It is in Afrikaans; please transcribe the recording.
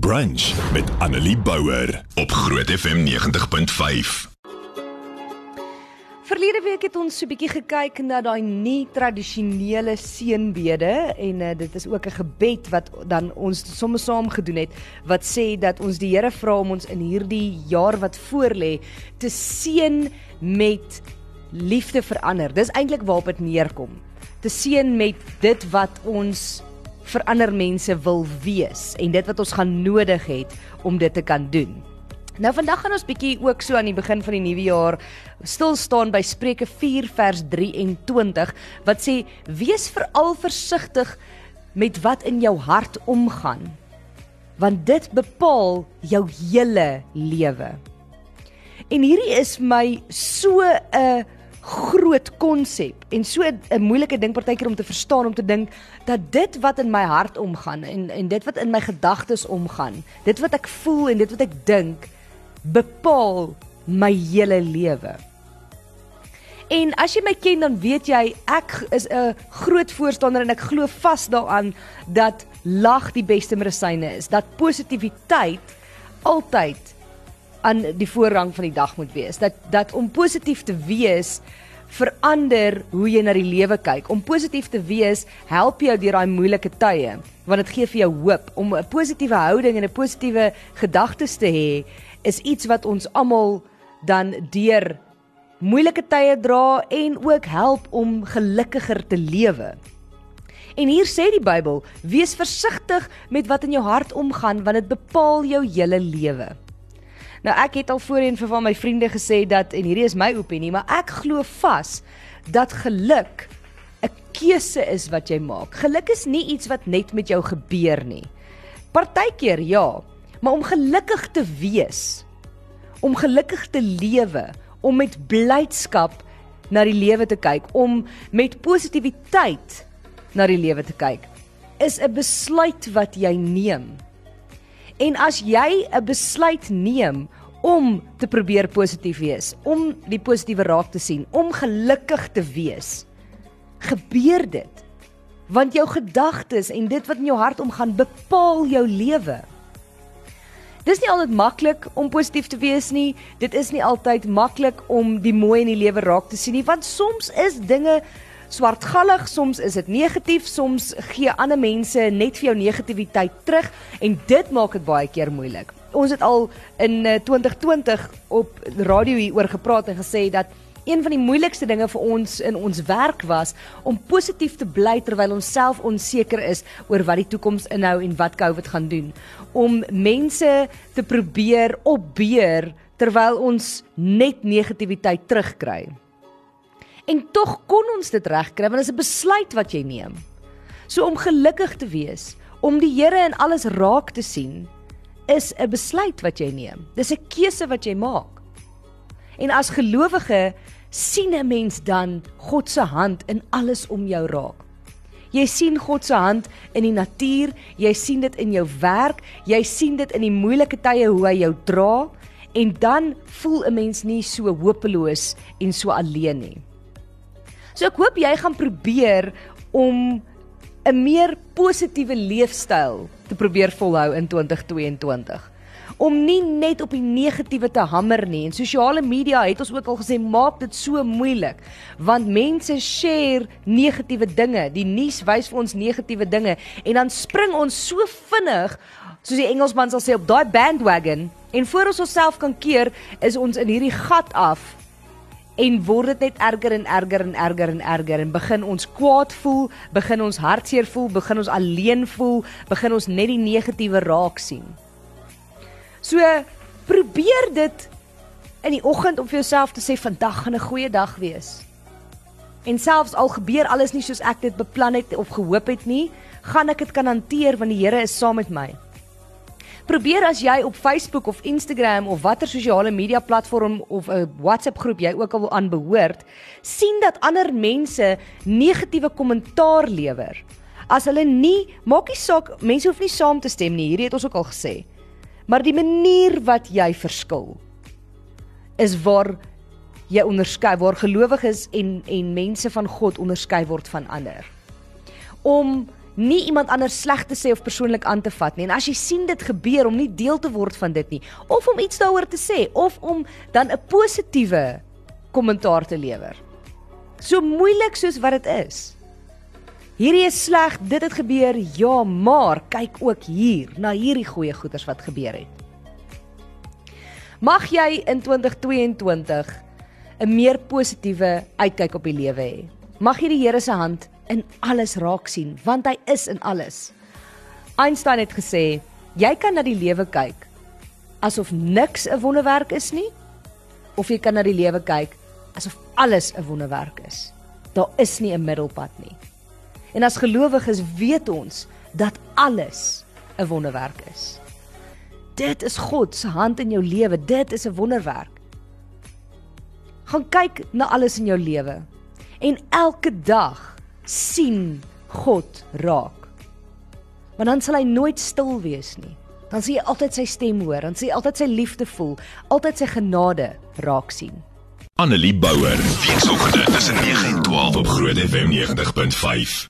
Brunch met Annelie Bouwer op Groot FM 90.5. Verlede week het ons so 'n bietjie gekyk na daai nie tradisionele seënbede en uh, dit is ook 'n gebed wat dan ons sommer saam gedoen het wat sê dat ons die Here vra om ons in hierdie jaar wat voorlê te seën met liefde verander. Dis eintlik waarop dit neerkom. Te seën met dit wat ons vir ander mense wil wees en dit wat ons gaan nodig het om dit te kan doen. Nou vandag gaan ons bietjie ook so aan die begin van die nuwe jaar stil staan by Spreuke 4 vers 23 wat sê wees veral versigtig met wat in jou hart omgaan want dit bepaal jou hele lewe. En hierdie is my so 'n groot konsep en so 'n moeilike ding partykeer om te verstaan om te dink dat dit wat in my hart omgaan en en dit wat in my gedagtes omgaan, dit wat ek voel en dit wat ek dink bepaal my hele lewe. En as jy my ken dan weet jy ek is 'n groot voorstander en ek glo vas daaraan dat lag die beste medisyne is, dat positiwiteit altyd aan die voorrang van die dag moet wees. Dat dat om positief te wees verander hoe jy na die lewe kyk. Om positief te wees help jou deur daai moeilike tye, want dit gee vir jou hoop. Om 'n positiewe houding en 'n positiewe gedagtes te hê is iets wat ons almal dan deur moeilike tye dra en ook help om gelukkiger te lewe. En hier sê die Bybel: "Wees versigtig met wat in jou hart omgaan, want dit bepaal jou hele lewe." Nou ek het al voorheen vir van my vriende gesê dat en hierdie is my opinie, maar ek glo vas dat geluk 'n keuse is wat jy maak. Geluk is nie iets wat net met jou gebeur nie. Partykeer ja, maar om gelukkig te wees, om gelukkig te lewe, om met blydskap na die lewe te kyk, om met positiwiteit na die lewe te kyk, is 'n besluit wat jy neem. En as jy 'n besluit neem om te probeer positief wees, om die positiewe raak te sien, om gelukkig te wees, gebeur dit. Want jou gedagtes en dit wat in jou hart omgaan, bepaal jou lewe. Dis nie altyd maklik om positief te wees nie. Dit is nie altyd maklik om die mooi in die lewe raak te sien nie, want soms is dinge swartgallig, soms is dit negatief, soms gee ander mense net vir jou negativiteit terug en dit maak dit baie keer moeilik. Ons het al in 2020 eh, op radio hier oor gepraat en gesê dat een van die moeilikste dinge vir ons in ons werk was om positief te bly terwyl ons self onseker is oor wat die toekoms inhou en wat COVID gaan doen. Om mense te probeer opbeer terwyl ons net negativiteit terugkry. En tog kon ons dit regkry want dit is 'n besluit wat jy neem. So om gelukkig te wees, om die Here in alles raak te sien, is 'n besluit wat jy neem. Dis 'n keuse wat jy maak. En as gelowige sien 'n mens dan God se hand in alles om jou raak. Jy sien God se hand in die natuur, jy sien dit in jou werk, jy sien dit in die moeilike tye hoe hy jou dra en dan voel 'n mens nie so hopeloos en so alleen nie. So ek hoop jy gaan probeer om 'n meer positiewe leefstyl te probeer volhou in 2022 om nie net op die negatiewe te hamer nie. En sosiale media het ons ook al gesê maak dit so moeilik want mense share negatiewe dinge. Die nuus wys vir ons negatiewe dinge en dan spring ons so vinnig soos die Engelsman sal sê op daai bandwagon en voor ons onsself kan keer is ons in hierdie gat af en word dit net erger en erger en erger en erger en begin ons kwaad voel, begin ons hartseer voel, begin ons alleen voel, begin ons net die negatiewe raak sien. So probeer dit in die oggend om vir jouself te sê vandag gaan 'n goeie dag wees. En selfs al gebeur alles nie soos ek dit beplan het of gehoop het nie, gaan ek dit kan hanteer want die Here is saam met my. Probeer as jy op Facebook of Instagram of watter sosiale media platform of 'n WhatsApp groep jy ook al aanbehoort, sien dat ander mense negatiewe kommentaar lewer. As hulle nie, maak nie saak, mense hoef nie saam te stem nie, hierdie het ons ook al gesê. Maar die manier wat jy verskil is waar jy onderskei waar gelowiges en en mense van God onderskei word van ander. Om nie iemand anders sleg te sê of persoonlik aan te vat nie. En as jy sien dit gebeur om nie deel te word van dit nie of om iets daaroor te sê of om dan 'n positiewe kommentaar te lewer. So moeilik soos wat dit is. Hierdie is sleg, dit het gebeur. Ja, maar kyk ook hier na hierdie goeie goeders wat gebeur het. Mag jy in 2022 'n meer positiewe uitkyk op die lewe hê. Mag jy die Here se hand in alles raak sien, want hy is in alles. Einstein het gesê, jy kan na die lewe kyk asof niks 'n wonderwerk is nie, of jy kan na die lewe kyk asof alles 'n wonderwerk is. Daar is nie 'n middelpad nie. En as gelowiges weet ons dat alles 'n wonderwerk is. Dit is God se hand in jou lewe. Dit is 'n wonderwerk. Gaan kyk na alles in jou lewe en elke dag sien God raak. Want dan sal hy nooit stil wees nie. Dan sien jy altyd sy stem hoor, dan sien jy altyd sy liefde voel, altyd sy genade raak sien. Annelie Bouwer, weekoggend tussen 9 en 12 op Groot FM 90.5.